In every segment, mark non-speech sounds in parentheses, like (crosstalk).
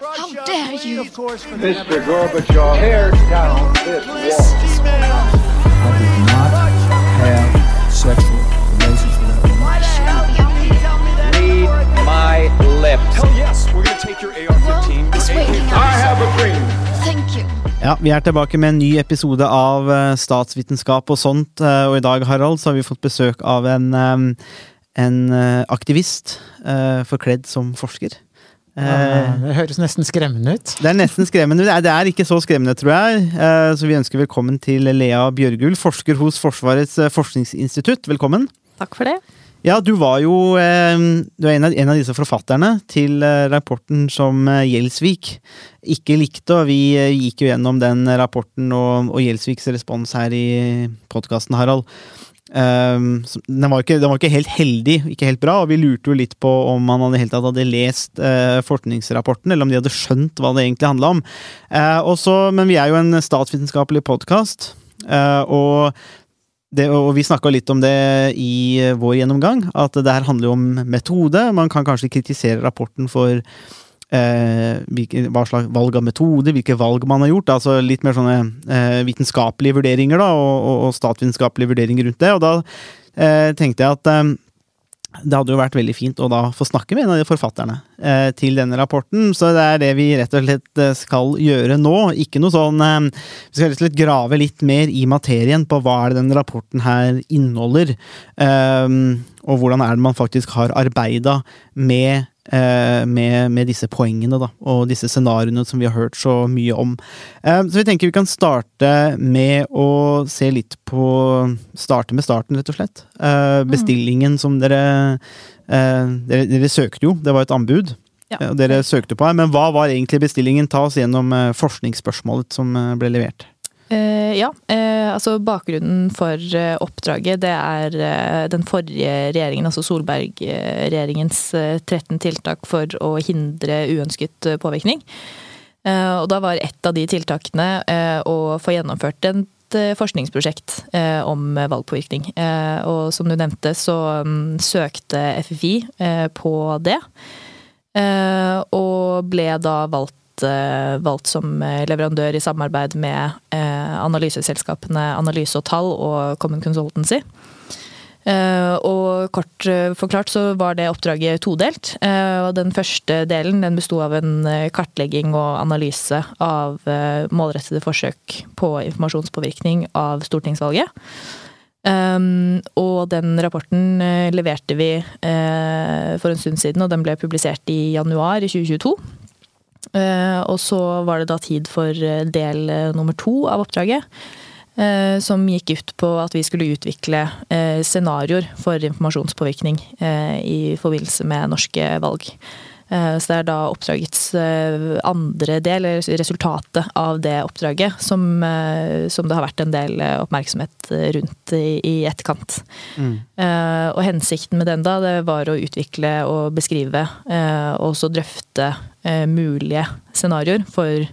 How dare you? Mr. Gorbachev, tear down this wall. I did not have sexual relations with that woman. Read my lips. Hell yes, we're gonna take your AR-15. It's waiting I have a dream. Thank you. Ja, Vi er tilbake med en ny episode av eh, Statsvitenskap og sånt. eh, Og i dag Harald, så har vi fått besøk av en, eh, en aktivist forkledd som forsker. Eh, Det høres nesten skremmende ut. Det er nesten skremmende. Det er, ikke så skremmende, tror jeg. Eh, Så vi ønsker velkommen til Lea Bjørgul, forsker hos Forsvarets eh, forskningsinstitutt. Velkommen. Takk for det. Ja, du var jo eh, du er en, av, en av disse forfatterne til rapporten som Gjelsvik ikke likte, og vi gikk jo gjennom den rapporten og, og Gjelsviks respons her i podkasten, Harald. Um, den, var ikke, den var ikke helt heldig, ikke helt bra, og vi lurte jo litt på om han hadde, helt tatt hadde lest eh, forskningsrapporten, eller om de hadde skjønt hva det egentlig handla om. Eh, og men vi er jo en statsvitenskapelig podkast, og og vi snakka litt om det i eh, vår gjennomgang, at det her handler jo om metode. Man kan kanskje kritisere rapporten for eh, hvilke, hva slags valg av metode, hvilke valg man har gjort. Altså litt mer sånne eh, vitenskapelige vurderinger da, og, og, og statsvitenskapelige vurderinger rundt det. Og da eh, tenkte jeg at eh, det hadde jo vært veldig fint å da få snakke med en av de forfatterne eh, til denne rapporten. Så det er det vi rett og slett eh, skal gjøre nå. Ikke noe sånn eh, Vi skal rett og slett grave litt mer i materien på hva er det denne rapporten her inneholder. Eh, og hvordan er det man faktisk har arbeida med, eh, med, med disse poengene da, og disse scenarioene som vi har hørt så mye om. Eh, så vi tenker vi kan starte med å se litt på Starte med starten, rett og slett. Eh, bestillingen som dere, eh, dere Dere søkte jo, det var et anbud. Ja. eh, Dere søkte på her, men hva var egentlig bestillingen? Ta oss gjennom eh, forskningsspørsmålet som eh, ble levert. Eh, ja, eh, altså bakgrunnen for eh, oppdraget det er den forrige regjeringen, altså Solberg-regjeringens eh, 13 tiltak for å hindre uønsket påvirkning. Og da var et av de tiltakene å få gjennomført eh, forskningsprosjekt om valgpåvirkning. Og som du nevnte, så mm, søkte FFI på det. Og ble da valgt, eh, valgt som eh, leverandør i samarbeid med eh, analyseselskapene Analyse og Tall og Common Consultancy. Og kort forklart så var det oppdraget todelt. Og den første delen den besto av en kartlegging og analyse av målrettede forsøk på informasjonspåvirkning av stortingsvalget. Og den rapporten leverte vi for en stund siden, og den ble publisert i januar i 2022. Eh, og så var det da tid for eh, del eh, nummer to av oppdraget. som gikk ut på at vi skulle utvikle scenarioer for informasjonspåvirkning i forbindelse med norske valg. Så det er da oppdragets andre del, eller resultatet av det oppdraget, som, som det har vært en del oppmerksomhet rundt i, i etterkant. Eh, Og hensikten med den da, det var å utvikle og beskrive, og også drøfte mulige scenarioer for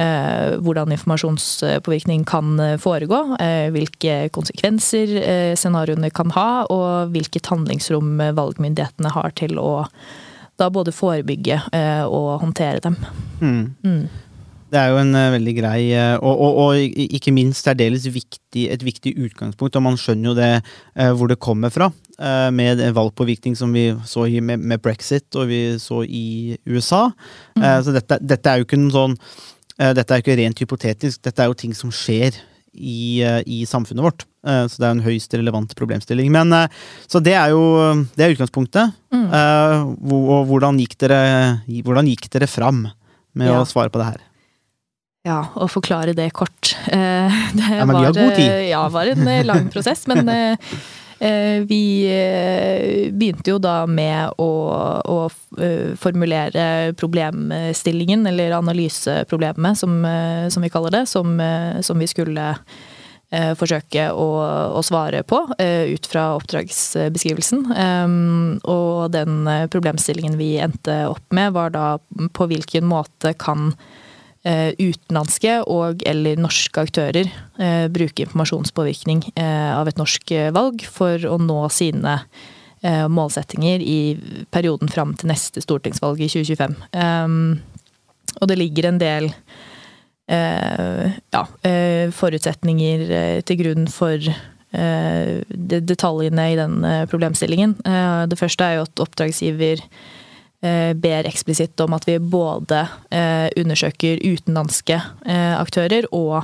eh, hvordan informasjonspåvirkning kan eh, foregå, eh, hvilke konsekvenser eh, scenarioene kan ha, og hvilket handlingsrom eh, valgmyndighetene har til å da både forebygge eh, og håndtere dem. Mm. Det er jo en eh, veldig grei eh, og, og, og ikke minst særdeles viktig, et viktig utgangspunkt, og man skjønner jo det eh, hvor det kommer fra. Eh, med valgpåvirkning som vi så i, med, med brexit, og vi så i USA. Mm. så dette, dette er jo ikke sånn eh, Dette er jo ikke rent hypotetisk, dette er jo ting som skjer i, eh, i samfunnet vårt. Eh, så det er en høyst relevant problemstilling. Men, eh, så det er jo det er utgangspunktet. Mm. og hvordan gikk, dere, hvordan gikk dere fram med Ja. å svare på det her? Ja, å forklare det kort. Eh, (laughs) Det Ja, men vi har god tid. eh, Ja, var en eh, lang prosess, men (laughs) eh, eh, vi eh, begynte jo da med å, å eh, formulere problemstillingen, eller analyseproblemet, som, eh, som vi kaller det, som, eh, som vi skulle eh, forsøke å, å svare på eh, ut fra oppdragsbeskrivelsen. Og den eh, problemstillingen vi endte opp med, var da på hvilken måte kan eh, utenlandske og eller norske aktører eh, bruke informasjonspåvirkning eh, av et norsk eh, valg for å nå sine eh, målsettinger i perioden fram til neste stortingsvalg i 2025. Um, og det ligger en del eh, ja, eh, forutsetninger eh, til grunn for eh, detaljene i den eh, problemstillingen. Eh, det første er jo at oppdragsgiver eh, ber eksplisitt om at vi både eh, undersøker utenlandske eh, aktører og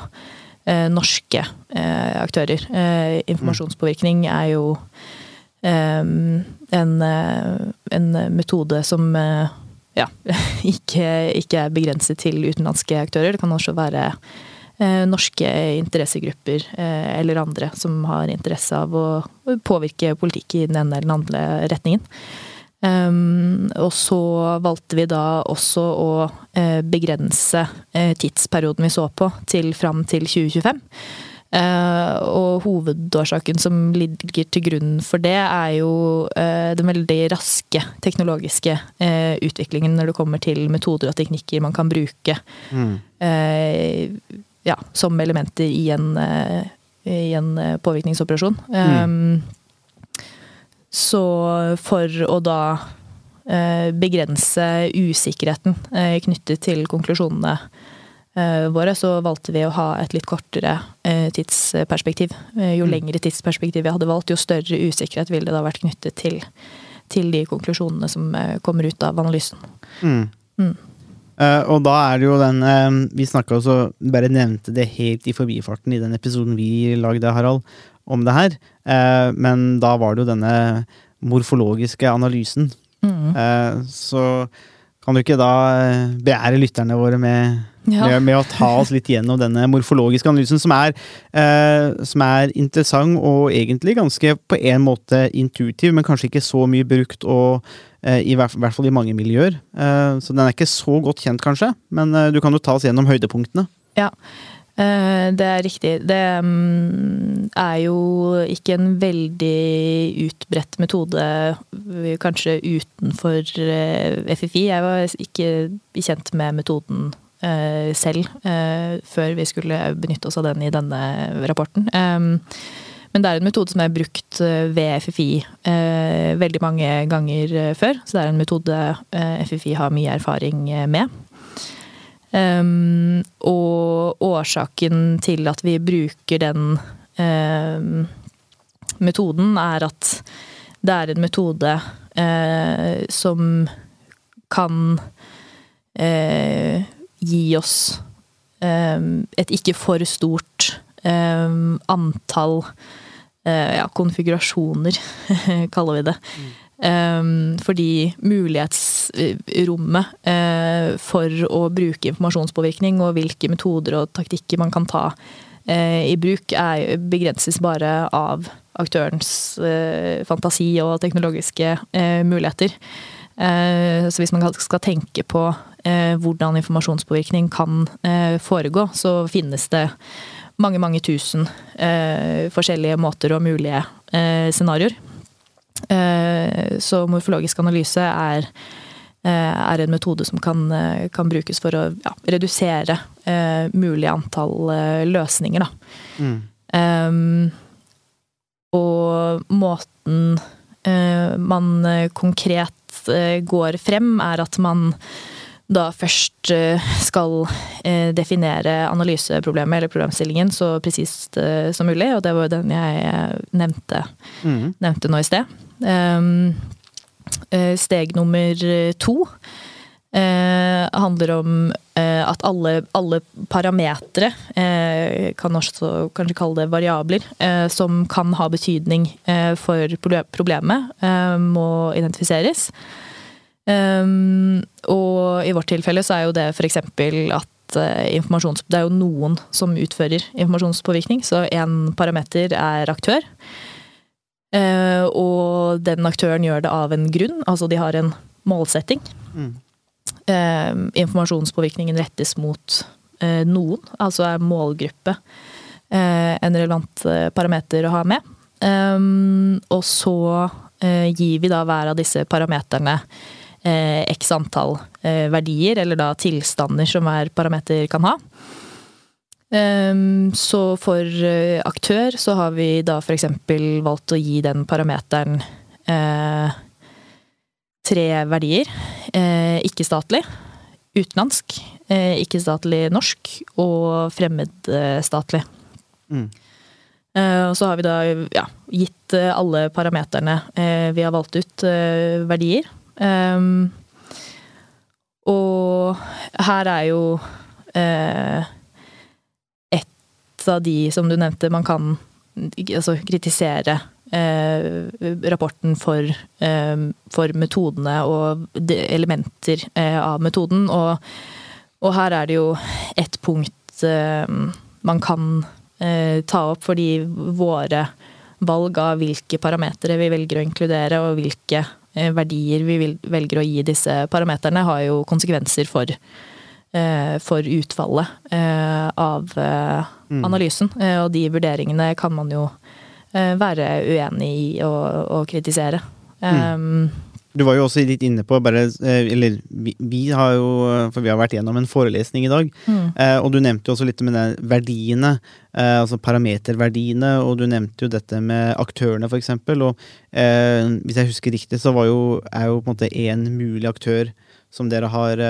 eh, norske eh, aktører. Eh, informasjonspåvirkning er jo eh, en, eh, en metode som eh, ja, (laughs) ikke, ikke er begrenset til utenlandske aktører. Det kan også være eh, norske interessegrupper eh, eller andre som har interesse av å påvirke politikk i den ene eller den andre retningen. Um, og så valgte vi da også å uh, begrense uh, tidsperioden vi så på, til fram til 2025. Uh, og hovedårsaken som ligger til grunn for det, er jo eh, den veldig raske teknologiske eh, utviklingen når det kommer til metoder og teknikker man kan bruke eh, ja, som elementer i en, eh, i en påvirkningsoperasjon. Mm. Um, så for å da eh, begrense usikkerheten eh, knyttet til konklusjonene eh, våre, så valgte vi å ha et litt kortere tidsperspektiv. Jo lengre tidsperspektiv vi hadde valgt, jo større usikkerhet ville det da vært knyttet til, til de konklusjonene som kommer ut av analysen. Mm. Mm. Uh, og da er det jo den uh, Vi snakka også Bare nevnte det helt i forbifarten i den episoden vi lagde, Harald, om det her. Eh, men da var det jo denne morfologiske analysen. Mm. Eh, så kan du ikke da eh, beære lytterne våre med, Ja. med, med å ta oss litt gjennom denne morfologiske analysen, som er, eh, som er interessant og egentlig ganske på en måte intuitiv, men kanskje ikke så mye brukt og eh, i hvert, hvert fall i mange miljøer. Eh, så den er ikke så godt kjent, kanskje, men du kan jo ta oss gjennom høydepunktene. Ja, det er riktig. Det mm, er jo ikke en veldig utbredt metode, eh, kanskje utenfor eh, FFI. Jeg var ikke kjent med metoden eh, selv eh, før vi skulle benytte oss av den i denne rapporten. Men det er en metode som er brukt eh, ved FFI eh, veldig mange ganger eh, før. Så det er en metode eh, FFI har mye erfaring eh, med. Um, og årsaken til at vi bruker den um, metoden, er at det er en metode uh, som kan uh, gi oss um, et ikke for stort antall eh, ja, konfigurasjoner, (laughs) kaller vi det. Um, fordi mulighetsrommet eh, for å bruke informasjonspåvirkning og hvilke metoder og taktikker man kan ta eh, i bruk, er, begrenses bare av aktørens eh, fantasi og teknologiske muligheter. Så hvis man skal tenke på hvordan informasjonspåvirkning kan foregå, så finnes det mange, mange tusen forskjellige måter og mulige scenarioer. Eh, Så morfologisk analyse er, eh, er en metode som kan, eh, kan brukes for å ja, redusere mulig antall løsninger. Da. Um, og måten man konkret går frem, er at man da først eh, skal eh, definere analyseproblemet eller problemstillingen så presist eh, som mulig, og det var jo den jeg nevnte, nevnte, nevnte nå i sted. Um, eh, Steg nummer to handler om at alle, alle parametere, kan også kanskje kalle det variabler, som kan ha betydning for problemet, må identifiseres. Um, og i vårt tilfelle så er jo det f.eks. at eh, informasjons... Det er jo noen som utfører informasjonspåvirkning, så én parameter er aktør. Uh, og den aktøren gjør det av en grunn, altså de har en målsetting. Eh, informasjonspåvirkningen rettes mot eh, noen, altså er målgruppe eh, en relevant parameter å ha med. Um, og så gir vi da hver av disse parameterne x antall eh, verdier, eller da tilstander som hver parameter kan ha. Um, så for eh, aktør så har vi da f.eks. valgt å gi den parameteren eh, tre verdier. Eh, Ikke-statlig, utenlandsk eh, ikke-statlig norsk og fremmedstatlig. Mm. Eh, Og så har vi da ja, gitt eh, alle parameterne eh, vi har valgt ut, eh, verdier. Ehm, og her er jo uh, et av de, som du nevnte, man kan altså, kritisere eh, rapporten for, eh, for metodene og elementer eh, av metoden. Og, og her er det jo ett punkt eh, man kan eh, ta opp, fordi våre valg av hvilke parametere vi velger å inkludere, og hvilke verdier vi velger å gi disse parameterne, har jo konsekvenser for, eh, for utfallet eh, av eh, analysen. Mm. og de vurderingene kan man jo eh, være uenig i og, og kritisere. Um, Du var jo også litt inne på bare, eh, Eller vi, vi har jo For vi har vært gjennom en forelesning i dag. Mm. Eh, og du nevnte jo også litt med de verdiene. Eh, altså parameterverdiene. Og du nevnte jo dette med aktørene, eksempel. Og eh, hvis jeg husker riktig, så var jo, er jo på en måte én mulig aktør som dere har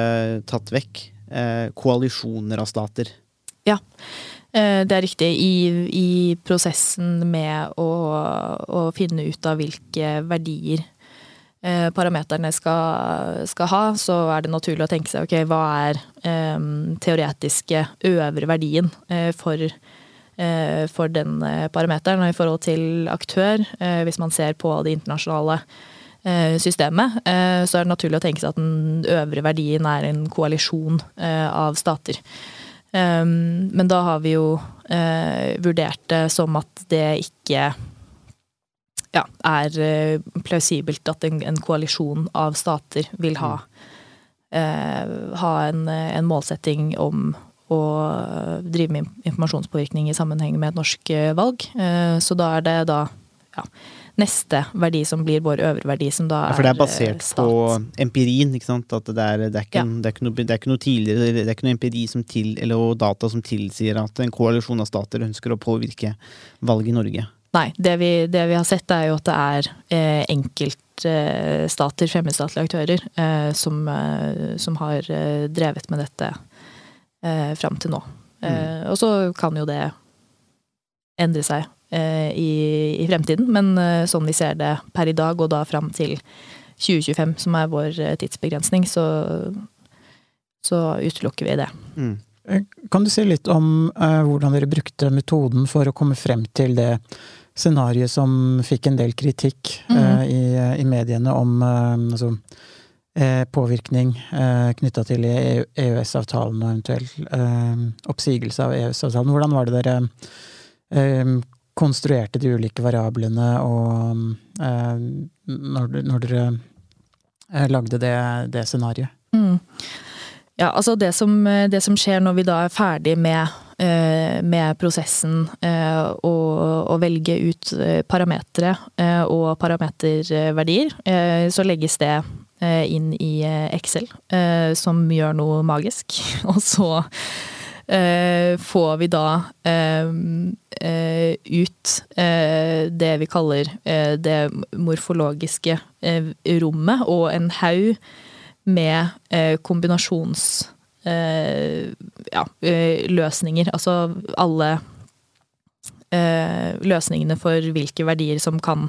tatt vekk. Eh, koalisjoner av stater. Ja, det er riktig. I, i prosessen med å, å finne ut av hvilke verdier parameterne skal, skal ha, så er det naturlig å tenke seg ok, hva er um, teoretiske øvre verdien uh, for, uh, for den eh, parameteren. Og i forhold til aktør, uh, hvis man ser på det internasjonale eh, systemet, eh, så er det naturlig å tenke seg at den øvre verdien er en koalisjon eh, av stater. Men da har vi jo eh, vurdert det som at det ikke ja, er eh, plausibelt at en, en koalisjon av stater vil ha, eh, ha en, en målsetting om å drive med informasjonspåvirkning i sammenheng med et norsk eh, valg. Eh, så da er det da ja, neste verdi som blir vår øvre verdi, som da Ja, for det er eh, basert stat. på empirien, ikke sant? At det er, det er, ikke, Ja. det er, ikke, noe, det er ikke noe tidligere Det er ikke noe empiri som til, eller data som tilsier at en koalisjon av stater ønsker å påvirke valget i Norge. Nei, det vi, det vi har sett er jo at det er eh, enkeltstater, fremmedstatlige aktører, eh, som, eh, som har eh, drevet med dette eh, fram til nå. Eh, Og så kan jo det endre seg eh, i, i fremtiden, men eh, sånn vi ser det per i dag, og da fram til 2025, som er vår eh, tidsbegrensning, så, så utelukker vi det. Mm. Kan du si litt om eh, hvordan dere brukte metoden for å komme frem til det scenarioet som fikk en del kritikk eh, i, i mediene om eh, altså, eh, påvirkning eh, knytta til EØS-avtalen og eventuell eh, oppsigelse av EØS-avtalen. Hvordan var det dere konstruerte de ulike variablene, og når, når dere lagde det, det scenarioet? Mm. Ja, altså det som, det som skjer når vi da er ferdig med, med prosessen eh, og, velge ut eh, parametere eh, og parameterverdier, eh, så legges det eh, inn i eh, Excel, eh, som gjør noe magisk. (laughs) Og så eh, får vi da eh, eh, ut eh, det vi kaller eh, det morfologiske eh, rommet, og en haug med eh, kombinasjons eh, ja, eh, løsninger. Altså alle eh, løsningene for hvilke verdier som kan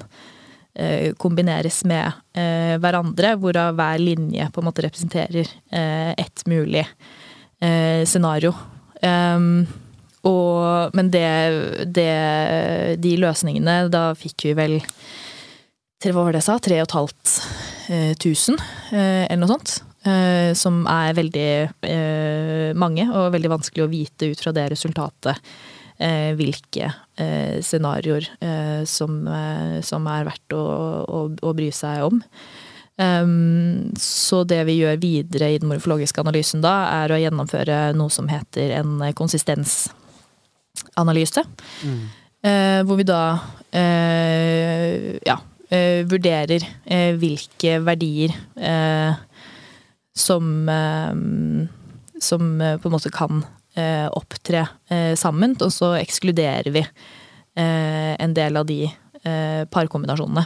eh, kombineres med eh, hverandre, hvorav hver linje på en måte representerer eh, ett mulig eh, scenario. Ehm, og, men det, det De løsningene, da fikk vi vel til, Hva var det jeg sa? 3500, eh, eller noe sånt. Eh, som er veldig eh, mange, og veldig vanskelig å vite ut fra det resultatet eh, hvilke eh, scenarioer eh, som, som er verdt å, å, å bry seg om. Um, så det vi gjør videre i den morfologiske analysen da, er å gjennomføre noe som heter en konsistensanalyse. Eh, hvor vi da uh, ja, uh, vurderer hvilke verdier som, eh, som eh, på en måte kan eh, opptre sammen, og så ekskluderer vi en del av de parkombinasjonene.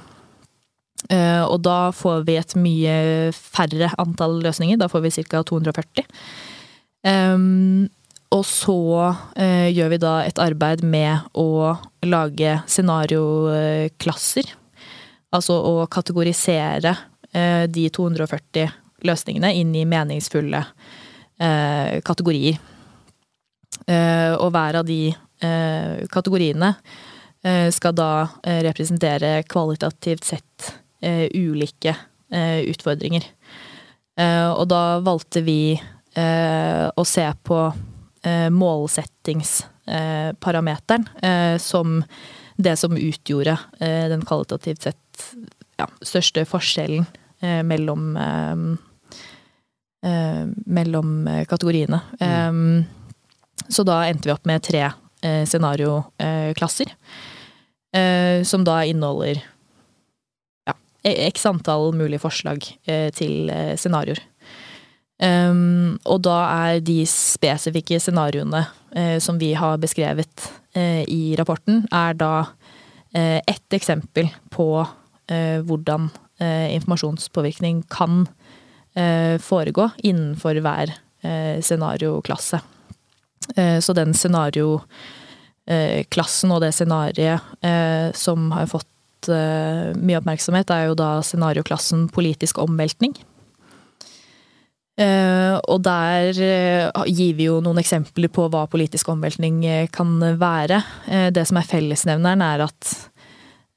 Og da får vi et mye færre antall løsninger. Da får vi ca. 240. Ehm, og så gjør vi da et arbeid med å lage scenarioklasser. Altså å kategorisere de 240 løsningene inn i meningsfulle eh, kategorier. Eh, og hver av de eh, kategoriene eh, skal da eh, representere kvalitativt sett eh, ulike utfordringer. Og da valgte vi å se på målsettingsparameteren som det som utgjorde den kvalitativt sett ja, største forskjellen mellom mellom eh, kategoriene. Eh, så da endte vi opp med tre eh, scenarioklasser. Eh, som da inneholder ja, e- x antall mulige forslag eh, til eh, scenarioer. Og da er de spesifikke scenarioene eh, som vi har beskrevet eh, i rapporten, er da eh, ett eksempel på eh, hvordan eh, informasjonspåvirkning kan eh, foregå innenfor hver eh, scenarioklasse. Eh, så den scenarioklassen og det scenarioet eh, som har fått eh, mye oppmerksomhet, er jo da scenarioklassen politisk omveltning. Eh, og der eh, gir vi jo noen eksempler på hva politisk omveltning eh, kan være. Eh, det som er fellesnevneren, er at,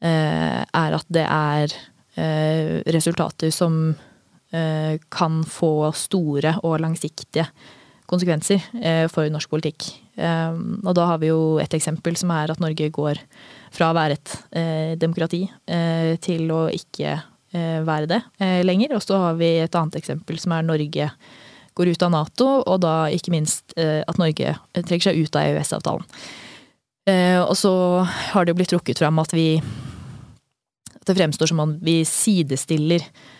eh, er at det er eh, resultater som eh, kan få store og langsiktige konsekvenser eh, for norsk politikk. Eh, og da har vi jo et eksempel som er at Norge går fra å være et eh, demokrati eh, til å ikke eh, være det eh, lenger. Og så har vi et annet eksempel som er Norge går ut av Nato, og da ikke minst eh, at Norge trekker seg ut av EØS-avtalen. Eh, og så har det jo blitt trukket fram at vi At det fremstår som om vi sidestiller eh,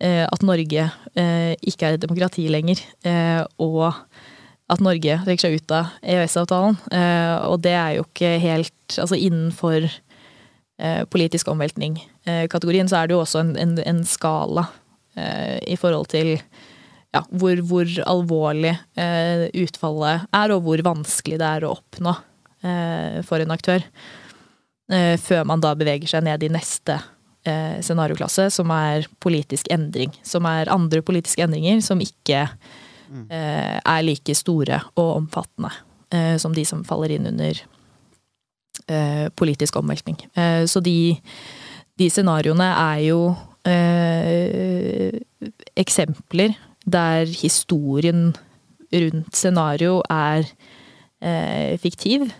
at Norge eh, ikke er et demokrati lenger, eh, og at Norge trekker seg ut av EØS-avtalen. Eh, og det er jo ikke helt Altså innenfor eh, politisk omveltning-kategorien, så er det jo også en, en, en skala eh, i forhold til ja, hvor, hvor alvorlig eh, utfallet er, og hvor vanskelig det er å oppnå eh, for en aktør. Eh, før man da beveger seg ned i neste eh, scenarioklasse, som er politisk endring. Som er andre politiske endringer som ikke eh, er like store og omfattende eh, som de som faller inn under eh, politisk omveltning. Eh, så de, de scenarioene er jo eh, eksempler der historien rundt scenario er eh, fiktiv,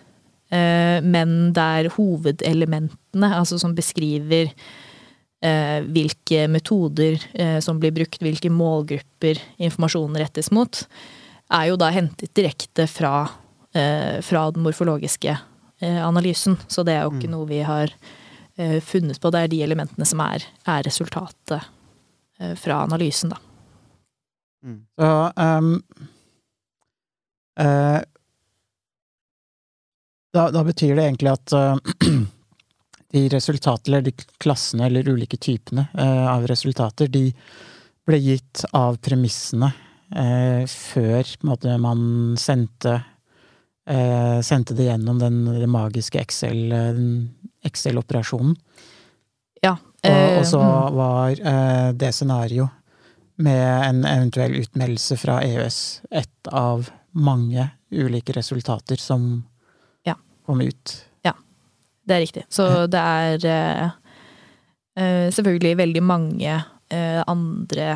men der hovedelementene, altså som beskriver hvilke metoder eh, som blir brukt, hvilke målgrupper informasjonen rettes mot, er jo da hentet direkte fra, eh, fra den morfologiske eh, analysen. Så det er jo ikke noe vi har eh, funnet på. Det er de elementene som er, er resultatet eh, fra analysen, da. Så um, eh, da, da betyr det egentlig at eh, (clears throat) de resultatene, eller de klassene, eller ulike typene eh, av resultater, de ble gitt av premissene eh, før måte, man sendte eh, Sendte det gjennom den, den magiske Excel-operasjonen. Excel Ja. Og, så eh, var det scenario med en eventuell utmeldelse fra EØS ett av mange ulike resultater som Ja. kom ut. Det er riktig. Så det er eh, selvfølgelig veldig mange uh, andre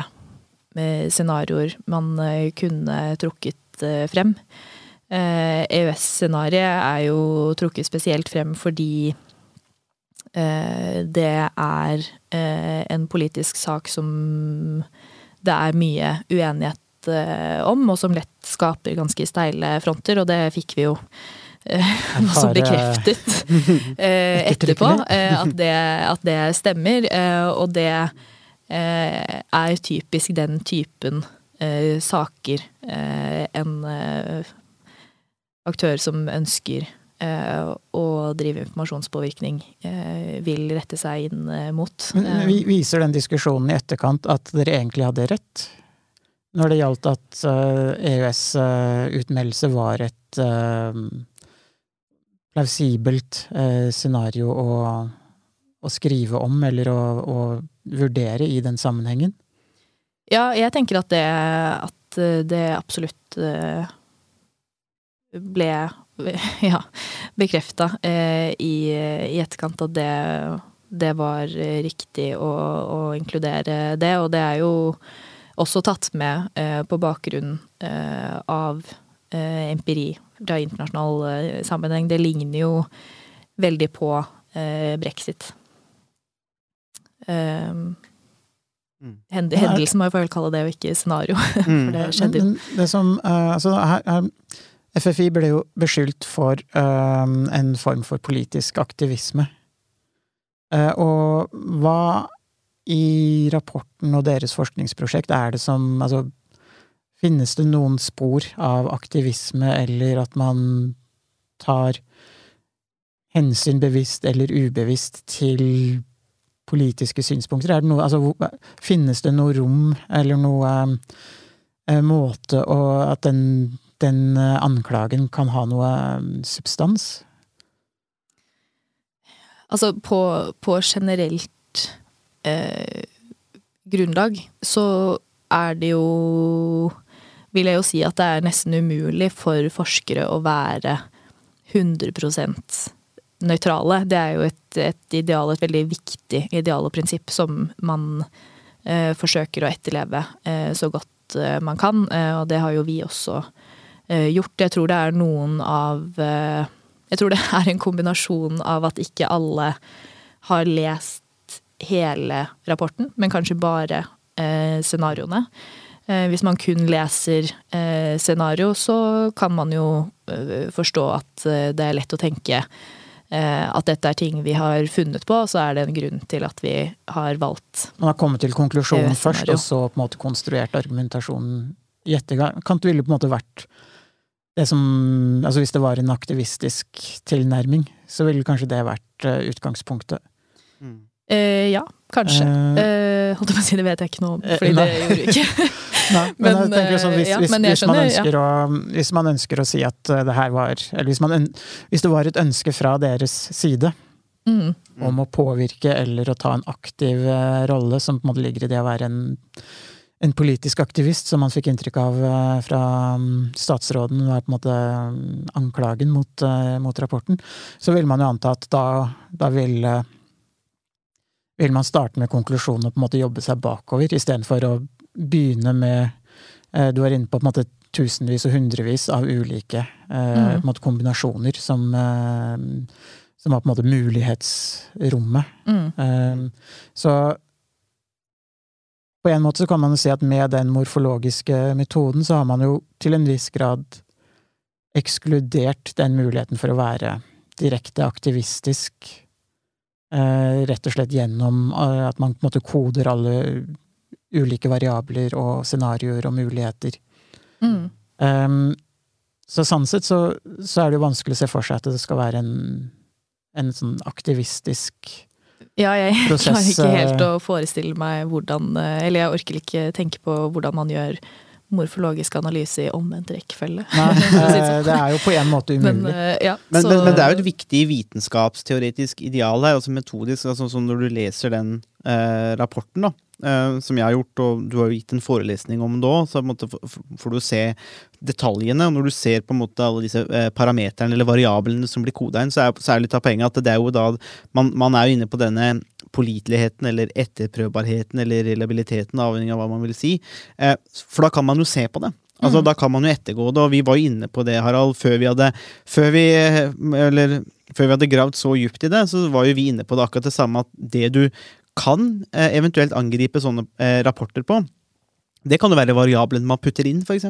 eh, scenarioer man kunne trukket frem. EØS-scenarioet er jo trukket spesielt frem fordi det er en politisk sak som det er mye uenighet om, og som lett skaper ganske steile fronter, og det fikk vi jo eh, (laughs) også bekreftet (laughs) eh, etterpå, eh, at det, at det stemmer. eh, Og det eh, er typisk den typen eh, saker eh, en eh, aktør som ønsker eh, å drive informasjonspåvirkning, eh, vil rette seg inn eh, mot. Men Eh, vi- viser den diskusjonen i etterkant at dere egentlig hadde rett? når det gjaldt at EØS-utmeldelse var et eh, plausibelt eh, scenario å, å skrive om eller å, å vurdere i den sammenhengen? Ja, jeg tenker at det, at det absolutt eh, ble (laughs) ja, bekrefta eh, i, i etterkant at det, det var riktig å, å, inkludere det. Og det er jo også tatt med eh, på bakgrunn eh, av eh, empiri fra internasjonal eh, sammenheng. Det ligner jo veldig på brexit. Um, Hend hendelsen må jeg vel kalle det, og ikke scenario. (laughs) For det skjedde jo. Det som, uh, altså, her, her, FFI ble jo beskyldt for uh, en form for politisk aktivisme. Uh, og hva i rapporten og deres forskningsprosjekt er det som Altså, finnes det noen spor av aktivisme, eller at man tar hensyn bevisst eller ubevisst til politiske synspunkter? Er det noe, altså, finnes det noe rom, eller noe eh, måte å At den, den eh, anklagen kan ha noe eh, substans? Altså, på, på generelt eh, grunnlag så er det jo Vil jeg jo si at det er nesten umulig for forskere å være 100% nøytrale. Det er jo et, et, ideal, et veldig viktig ideal og prinsipp som man eh, forsøker å etterleve eh, så godt eh, man kan, eh, og det har jo vi også eh, gjort. Jeg tror det er noen av eh, Jeg tror det er en kombinasjon av at ikke alle har lest hele rapporten, men kanskje bare scenarioene. Hvis man kun leser scenario, så kan man jo forstå at det er lett å tenke Eh, at dette er ting vi har funnet på, og så er det en grunn til at vi har valgt Man har kommet til konklusjonen først, og så på en måte konstruert argumentasjonen i etterkant. ville på en måte vært det som Altså hvis det var en aktivistisk tilnærming, så ville kanskje det vært utgangspunktet. Mm. Eh, ja, kanskje. Eh, holdt jeg på å si, det vet jeg ikke noe om, fordi det gjorde vi ikke. (laughs) (laughs) Nei, men, men, jeg tenker sånn, hvis, ja, hvis, hvis, skjønner, man ønsker ja. å, hvis man ønsker å si at eh, det her var Eller hvis, man, hvis det var et ønske fra deres side mm. om å påvirke eller å ta en aktiv rolle, som på en måte ligger i det å være en, en politisk aktivist, som man fikk inntrykk av fra um, statsråden, var på en måte um, anklagen mot, mot, rapporten, så vil man jo anta at da, da vil vil man starte med konklusjonen og på en måte jobbe seg bakover, istedenfor å begynne med eh, Du er inne på, på måte, tusenvis og hundrevis av ulike eh, mm. måte, kombinasjoner som, eh, som har på en måte mulighetsrommet. Mm. Så på en måte så kan man jo si at med den morfologiske metoden så har man jo til en viss grad ekskludert den muligheten for å være direkte aktivistisk. Eh, rett og slett gjennom eh, at man på en måte koder alle ulike variabler og scenarioer og muligheter. Mm. Um, så sånn sett så, så, er det jo vanskelig å se for seg at det skal være en, en sånn aktivistisk ja, jeg (laughs) prosess. klarer ikke helt eh, å forestille meg hvordan Eller jeg orker ikke tenke på hvordan man gjør morfologisk analyse i omvendt rekkefølge. (laughs) Sånn. det er jo på en måte umulig. Men, eh, ja, men, men, men, det er jo et viktig vitenskapsteoretisk ideal her, også metodisk. Altså, som når du leser den eh, rapporten, da, eh, som jeg har gjort, og du har gitt en forelesning om det òg, så måte, får du se detaljene. Og når du ser på en måte alle disse eh, parameterne eller variablene som blir koda inn, så er, så er litt av poenget at det er jo da man, man, er jo inne på denne påliteligheten eller etterprøvbarheten eller reliabiliteten, avhengig av hva man vil si. Uh, for da kan man jo se på det. Altså, mm. Da kan man jo ettergå det, og vi var jo inne på det, Harald, før vi hadde Før vi, eller, før vi hadde gravd så djupt i det, så var jo vi inne på det akkurat det samme, at det du kan eh, eventuelt angripe sånne eh, rapporter på. Det kan jo være variablene man putter inn, f.eks.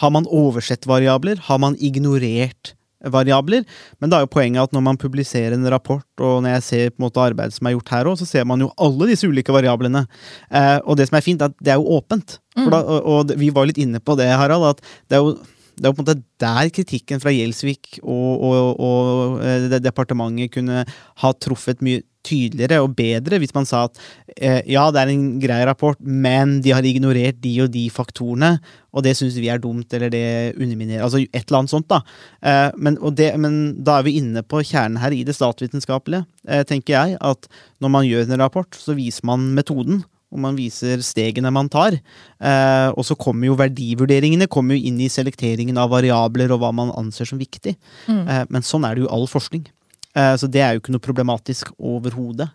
Har man oversett variabler? Har man ignorert variabler? Men da er jo poenget at når man publiserer en rapport, og når jeg ser på en måte arbeidet som er gjort her òg, så ser man jo alle disse ulike variablene. Eh, og det som er fint, er at det er jo åpent. Mm. Da, og, og, vi var litt inne på det, Harald, at det er jo det er på en måte der kritikken fra Gjelsvik og, og, og eh, departementet kunne ha truffet mye tydeligere og bedre hvis man sa at eh, ja, det er en grei rapport, men de har ignorert de og de faktorene, og det syns vi er dumt, eller det underminerer Altså et eller annet sånt, da. Eh, men, det, men, da er vi inne på kjernen her i det statsvitenskapelige, eh, tenker jeg. At når man gjør en rapport, så viser man metoden. Og man viser stegene man tar. Eh, og så kommer jo verdivurderingene kommer jo inn i selekteringen av variabler og hva man anser som viktig. Mm. Eh, men sånn er det jo all forskning. Eh, så det er jo ikke noe problematisk overhodet.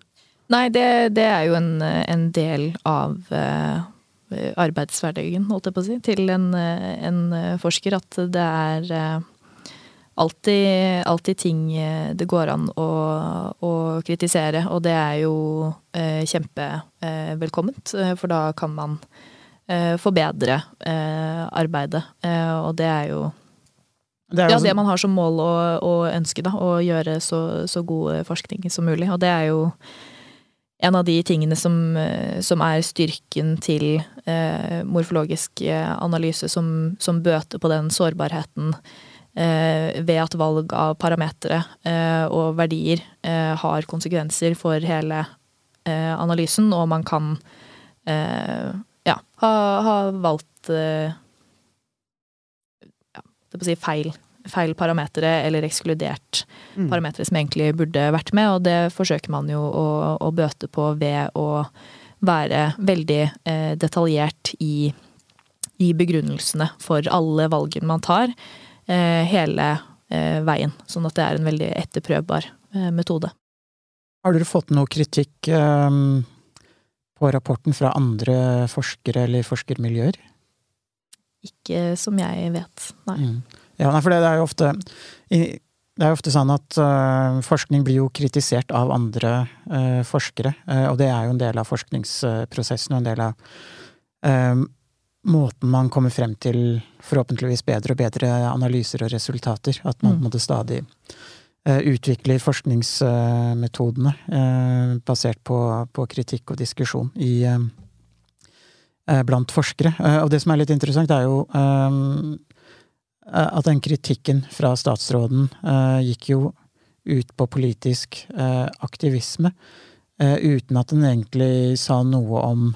Nei, det, det, er jo en, en del av uh, arbeidshverdagen, holdt jeg på å si, til en, en forsker. At det er uh, alltid, alltid, ting det går an å, å, kritisere. Og det er jo eh, kjempevelkomment, for da kan man forbedre arbeidet. og det er jo det ja, det man har som mål å, og ønske, da. Å gjøre så, så, god forskning som mulig. Og det er jo en av de tingene som, som er styrken til eh, morfologisk analyse, som, som, bøter på den sårbarheten eh, ved at valg av parametere eh, og verdier eh, har konsekvenser for hele eh, analysen, og man kan eh, ja, ha, ha valgt å si feil, feil parametere, eller ekskludert mm. parametere som egentlig burde vært med, og det forsøker man jo å, å bøte på ved å være veldig eh, detaljert i, i, begrunnelsene for alle valgene man tar, eh, hele eh, veien. Sånn at det er en veldig etterprøvbar eh, metode. Har dere fått noe kritikk på rapporten fra andre forskere eller forskermiljøer? Ikke som jeg vet, nei. Mm. Ja, for det, er jo ofte det er ofte sånn at forskning blir jo kritisert av andre forskere, og det er jo en del av forskningsprosessen og en del av måten man kommer frem til forhåpentligvis bedre og bedre analyser og resultater. At man mm. stadig uh, utvikler forskningsmetodene basert på, på, kritikk og diskusjon i uh, blant forskere. Og det som er litt interessant, er jo at den kritikken fra statsråden gikk jo ut på politisk aktivisme, uten at den egentlig sa noe om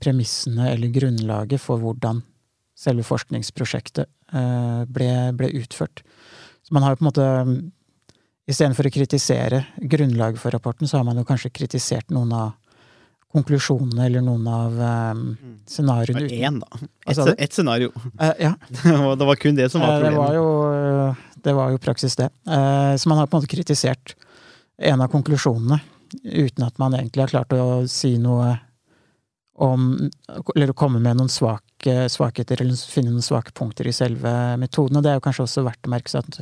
premissene eller grunnlaget for hvordan selve forskningsprosjektet ble, ble utført. Så man har jo på en måte Istedenfor å kritisere grunnlaget for rapporten, så har man jo kanskje kritisert noen av konklusjonene eller noen av um, scenarioene. Én, da. Ett et scenario. Uh, ja. (laughs) det var kun det som var problemet. Det, var jo, det var jo praksis, det. Uh, så man har på en måte kritisert en av konklusjonene uten at man egentlig har klart å si noe om Eller å komme med noen svake, svakheter, eller finne noen svake punkter i selve metoden. Og det er jo kanskje også verdt å merke seg at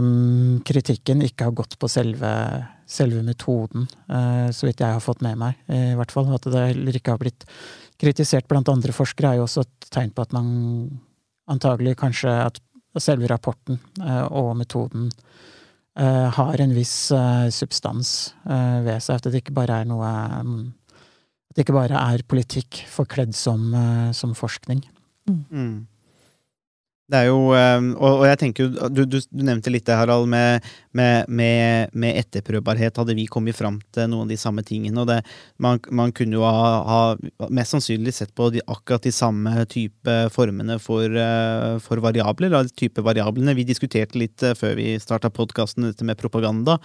um, kritikken ikke har gått på selve selve metoden, uh, så vidt jeg har fått med meg, i hvert fall. At det heller ikke har blitt kritisert blant andre forskere, er jo også et tegn på at man antagelig kanskje at selve rapporten uh, og metoden eh, har en viss substans ved seg. At det ikke bare er noe At det ikke bare er politikk forkledd som, som forskning. Mm. Det er jo, og, jeg tenker jo, du, du, du nevnte litt det, Harald, med med, med, med, etterprøvbarhet hadde vi kommet fram til noen av de samme tingene. og det, man, man, kunne jo ha, ha, mest sannsynlig sett på de, akkurat de samme type formene for, uh, for variabler. Da, type variablene. Vi diskuterte litt uh, før vi starta podkasten dette med propaganda,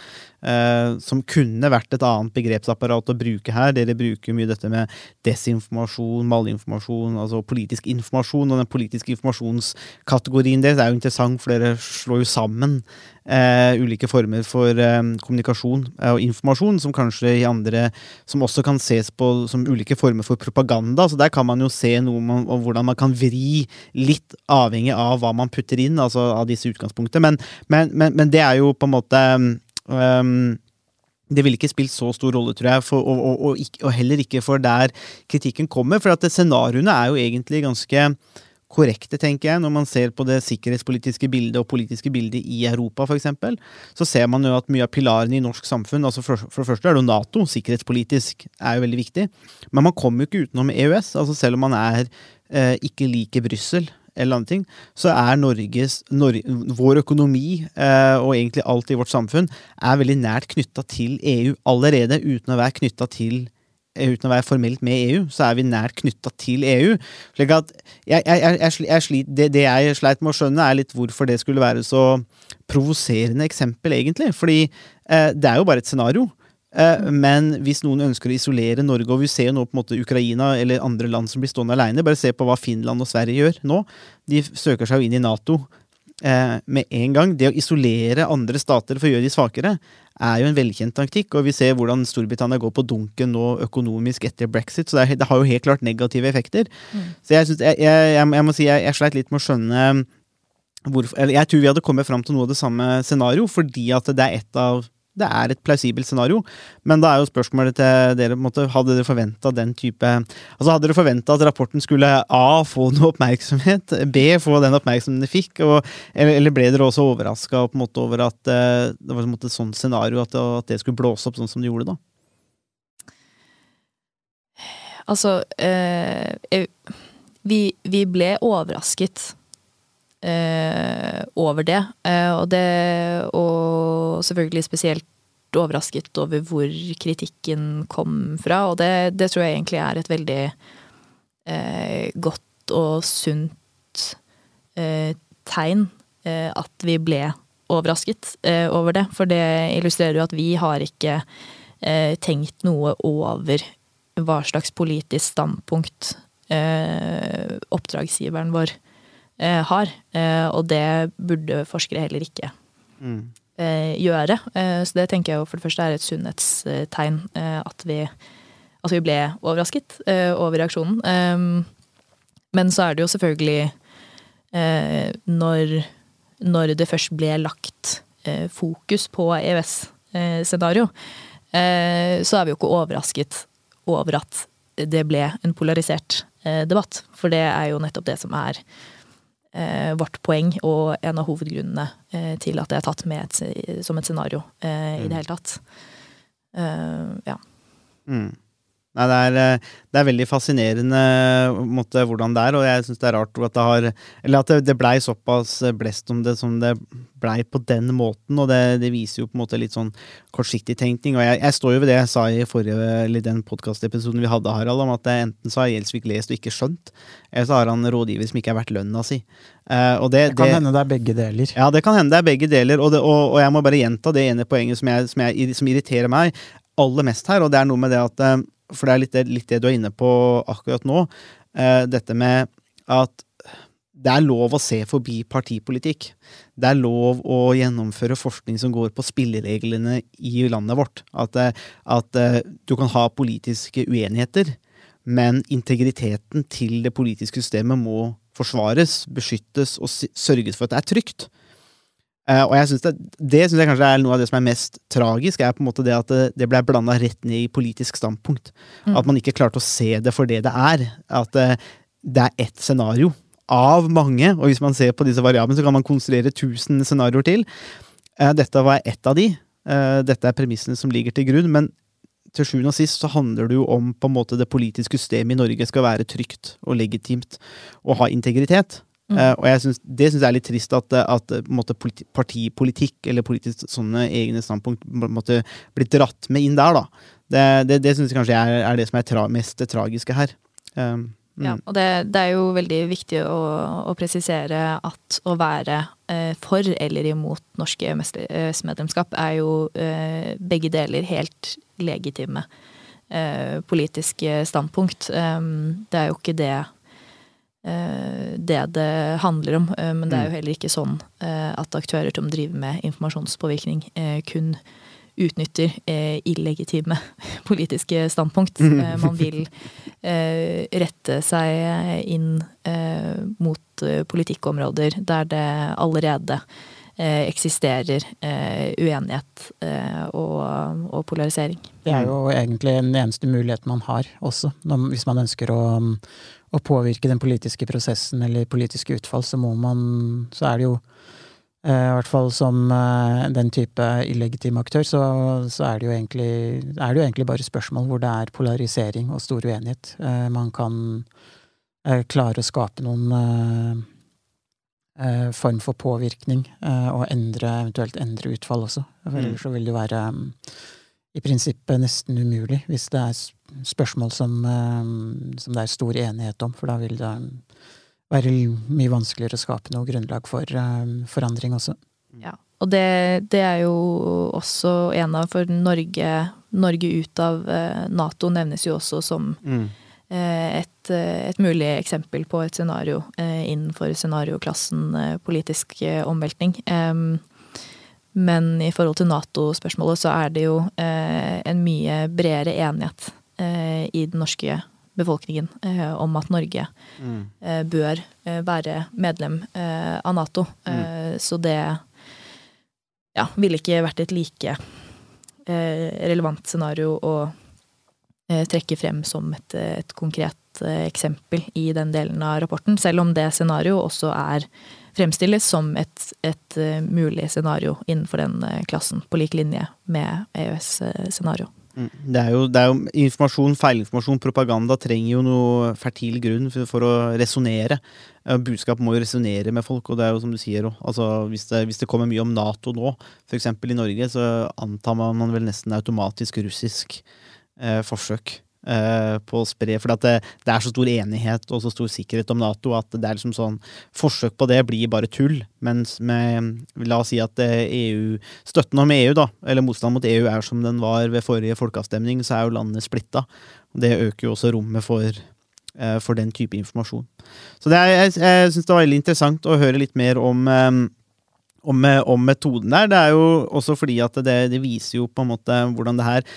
eh, som kunne vært et annet begrepsapparat å bruke her. Dere bruker mye dette med desinformasjon, malinformasjon, altså politisk informasjon. Og den politiske informasjonskategorien deres er jo interessant, for dere slår jo sammen eh, ulike former for eh, kommunikasjon eh, og informasjon, som kanskje i andre Som også kan ses på som ulike former for propaganda. Så der kan man jo se noe om, om hvordan man kan vri litt avhengig av hva man putter inn, altså av disse utgangspunktene. Men, men, men, men det er jo på en måte um, det ville ikke spilt så stor rolle, tror jeg, for, og, og, og, og, heller ikke for der kritikken kommer. For at scenarioene er jo egentlig ganske korrekte, tenker jeg, når man ser på det sikkerhetspolitiske bildet og politiske bildet i Europa, f.eks., så ser man jo at mye av pilarene i norsk samfunn altså for, for, det første er det jo Nato, sikkerhetspolitisk er jo veldig viktig, men man kommer jo ikke utenom EØS. altså Selv om man er eh, ikke liker Brussel eller andre ting, så er Norges, Nor vår økonomi eh, og egentlig alt i vårt samfunn er veldig nært knytta til EU allerede, uten å være knytta til eh, Uten å være formelt med EU, så er vi nært knytta til EU. slik at jeg, jeg, jeg, slit, det, det jeg sleit med å skjønne, er litt hvorfor det skulle være så provoserende eksempel, egentlig. Fordi eh, det er jo bare et scenario. Eh, Men hvis noen ønsker å isolere Norge, og vi ser jo nå på en måte Ukraina eller andre land som blir stående alene, bare se på hva Finland og Sverige gjør nå. De søker seg jo inn i Nato eh, med en gang. Det å isolere andre stater for å gjøre de svakere, er jo en velkjent taktikk. Og vi ser hvordan Storbritannia går på dunken nå økonomisk etter brexit, så det, er, det har jo helt klart negative effekter. Så jeg, synes, jeg, jeg, jeg, må si jeg, jeg sleit litt med å skjønne hvorfor eller Jeg tror vi hadde kommet fram til noe av det samme scenario, fordi at det er et av det er et plausibelt scenario, men da er jo spørsmålet til dere måte, Hadde dere forventa den type Altså Hadde dere forventa at rapporten skulle A. få noe oppmerksomhet, B. få den oppmerksomheten den fikk, og, eller, ble dere også overraska over at eh, det var et sånt scenario, at at det skulle blåse opp sånn som det gjorde da? Altså jeg- vi, vi ble overrasket eh, over det. Eh, og det Og selvfølgelig spesielt overrasket over hvor kritikken kom fra. Og det, det tror jeg egentlig er et veldig eh, godt og sunt eh, tegn eh, at vi ble overrasket eh, over det. For det illustrerer jo at vi har ikke eh, tenkt noe over hva slags politisk standpunkt oppdragsgiveren vår eh, har. Eh, og det burde forskere heller ikke Mm. eh, gjøre. Eh, så det tenker jeg jo for det første er et sunnhetstegn. Eh, at, vi, at vi ble overrasket eh, over reaksjonen. Eh, men så er det jo selvfølgelig eh, når, når det først ble lagt eh, fokus på EØS-scenario, eh, så er vi jo ikke overrasket over at det ble en polarisert eh, debatt. For det er jo nettopp det som er eh, vårt poeng, og en av hovedgrunnene eh, til at det er tatt med et, som et scenario eh, i det hele tatt. Eh, ja. Mm. Nei, det er, eh, det er veldig fascinerende måte, hvordan det er, og jeg syns det er rart at det har Eller at det, det blei såpass blest om det som det blei på den måten, og det, det viser jo på en måte litt sånn kortsiktig tenkning. Og jeg, jeg står jo ved det jeg sa i forrige, eller den podkastepisoden vi hadde, Harald, om at det enten så har Gjelsvik lest og ikke skjønt, eller så har han rådgiver som ikke er verdt lønna si. Uh, det, Det kan hende det er begge deler. ja, det kan hende det er begge deler, og, det, og, og jeg må bare gjenta det ene poenget som, jeg, som, jeg, som irriterer meg aller mest her, og det er noe med det at eh, For det er litt det, litt det du er inne på akkurat nå. eh, dette med at det er lov å se forbi partipolitikk. Det er lov å gjennomføre forskning som går på spillereglene i landet vårt. At, eh, at eh, du kan ha politiske uenigheter, men integriteten til det politiske systemet må forsvares, beskyttes og sørges for at det er trygt. Eh, og jeg synes det, det synes jeg kanskje er noe av det som er mest tragisk, er på en måte det at det, det ble blanda rett ned i politisk standpunkt. At man ikke klarte å se det for det det er. At eh, det er ett scenario av mange, og hvis man ser på disse variablene, så kan man konstruere tusen scenarioer til. Eh, dette var ett av de. Dette er premissene som ligger til grunn, men til sjuende og sist så handler det jo om på en måte det politiske systemet i Norge skal være trygt og legitimt og ha integritet. Eh, og jeg synes, det syns jeg er litt trist at, at måtte, politi partipolitikk eller politisk sånne egne standpunkt måtte bli dratt med inn der, da. Det, det, det syns jeg kanskje er, er det som er tra mest tragiske her. Um, mm. Ja, og det, det er jo veldig viktig å, å presisere at å være uh, for eller imot norske EØS-medlemskap er jo eh, begge deler helt legitime eh, politiske standpunkt. Um, det er jo ikke det eh, det det handler om, eh, men det er jo heller ikke sånn eh, at aktører som driver med informasjonspåvirkning, eh, kun utnytter eh, illegitime (laughs) politiske standpunkt. Eh, man vil eh, rette seg inn eh, mot eh, politikkområder der det allerede eh, eksisterer eh, uenighet eh, og polarisering. Det er jo egentlig den eneste muligheten man har også, hvis man ønsker å, å påvirke den politiske prosessen eller politiske utfall, så må man Så er det jo eh, i hvert fall som eh, den type illegitim aktør, så, så er, det jo egentlig, er det jo egentlig bare spørsmål hvor det er polarisering og stor uenighet. Eh, man kan klare å skape noen, form for påvirkning, og endre, eventuelt endre utfall også. For Mm. ellers så vil det være i prinsippet nesten umulig, hvis det er spørsmål som, eh, som det er stor enighet om, for da vil det mm, være mye vanskeligere å skape noe grunnlag for eh, forandring også. Ja, og det, det er jo også en av For Norge, Norge ut av eh, Nato nevnes jo også som Mm. eh, et, eh, et mulig eksempel på et scenario eh, innenfor scenarioklassen eh, politisk eh, omveltning. Em, Men i forhold til Nato-spørsmålet så er det jo eh, en mye bredere enighet eh, i den norske befolkningen eh, om at Norge Mm. eh, bør være medlem eh, av Nato. Eh, Så det ja, ville ikke vært et like relevant scenario å eh, trekke frem som et, et konkret eksempel i den delen av rapporten, selv om det scenarioet også er fremstilles som et, et eh, mulig scenario innenfor den eh, klassen, på lik linje med EØS-scenario. Mm. Det er, jo, det er jo informasjon, feilinformasjon, propaganda trenger jo noe fertil grunn for, for å resonnere. Eh, Budskap må jo resonnere med folk, og det er jo som du sier. Altså, hvis, det, hvis det kommer mye om Nato nå, f.eks. i Norge, så antar man, vel nesten automatisk russisk eh, forsøk eh, på å spre For det, det er så stor enighet og så stor sikkerhet om Nato at det er liksom sånn Forsøk på det blir bare tull. Mens med La oss si at eh, EU Støtten om EU, da, eller motstand mot EU, er som den var ved forrige folkeavstemning, så er jo landet splitta. Det øker jo også rommet for, eh, for den type informasjon. Så er, jeg, jeg syns det var veldig interessant å høre litt mer om eh, om, om metoden der. Det er jo også fordi at det, det viser jo på en måte hvordan det her eh,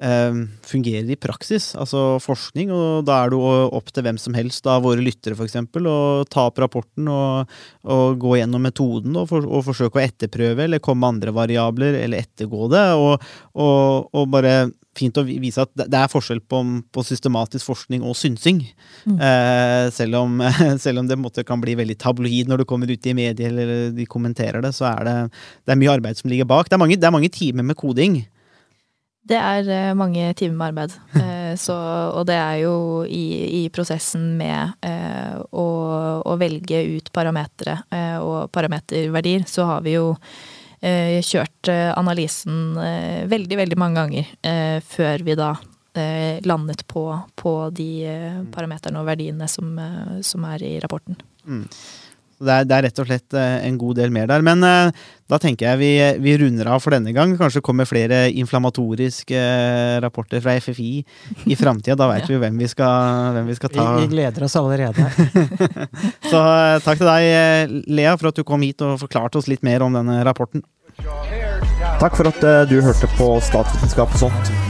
fungerer i praksis, altså forskning, og da er det opp til hvem som helst av våre lyttere f.eks. å ta opp rapporten og, og gå gjennom metoden og, for, og forsøke å etterprøve eller komme med andre variabler eller ettergå det, og, og, bare fint å vise at det er forskjell på, på systematisk forskning og synsing. Eh, selv, om, (laughs) selv om det måte kan bli veldig tabloid når det kommer ut i medier eller de kommenterer det, så er det, det er mye arbeid som ligger bak. Det er mange, det er mange timer med koding. Det er eh, mange timer med arbeid. (laughs) Eh, så, og det er jo i, i prosessen med eh, å, å velge ut parametere eh, og parameterverdier, så har vi jo eh, kjørt eh, analysen veldig, veldig mange ganger før vi da landet på, på de eh, parameterne og verdiene som, som er i rapporten. Så Det er, det er rett og slett eh, en god del mer der. Men eh, da tenker jeg vi, vi runder av for denne gang. Kanskje kommer flere inflammatoriske eh, rapporter fra FFI i framtida. Da veit (laughs) vi hvem vi skal, hvem vi skal ta. vi gleder oss allerede. (laughs) Så takk til deg, Lea, for at du kom hit og forklarte oss litt mer om denne rapporten. Takk for at du hørte på Statsvitenskap og sånt.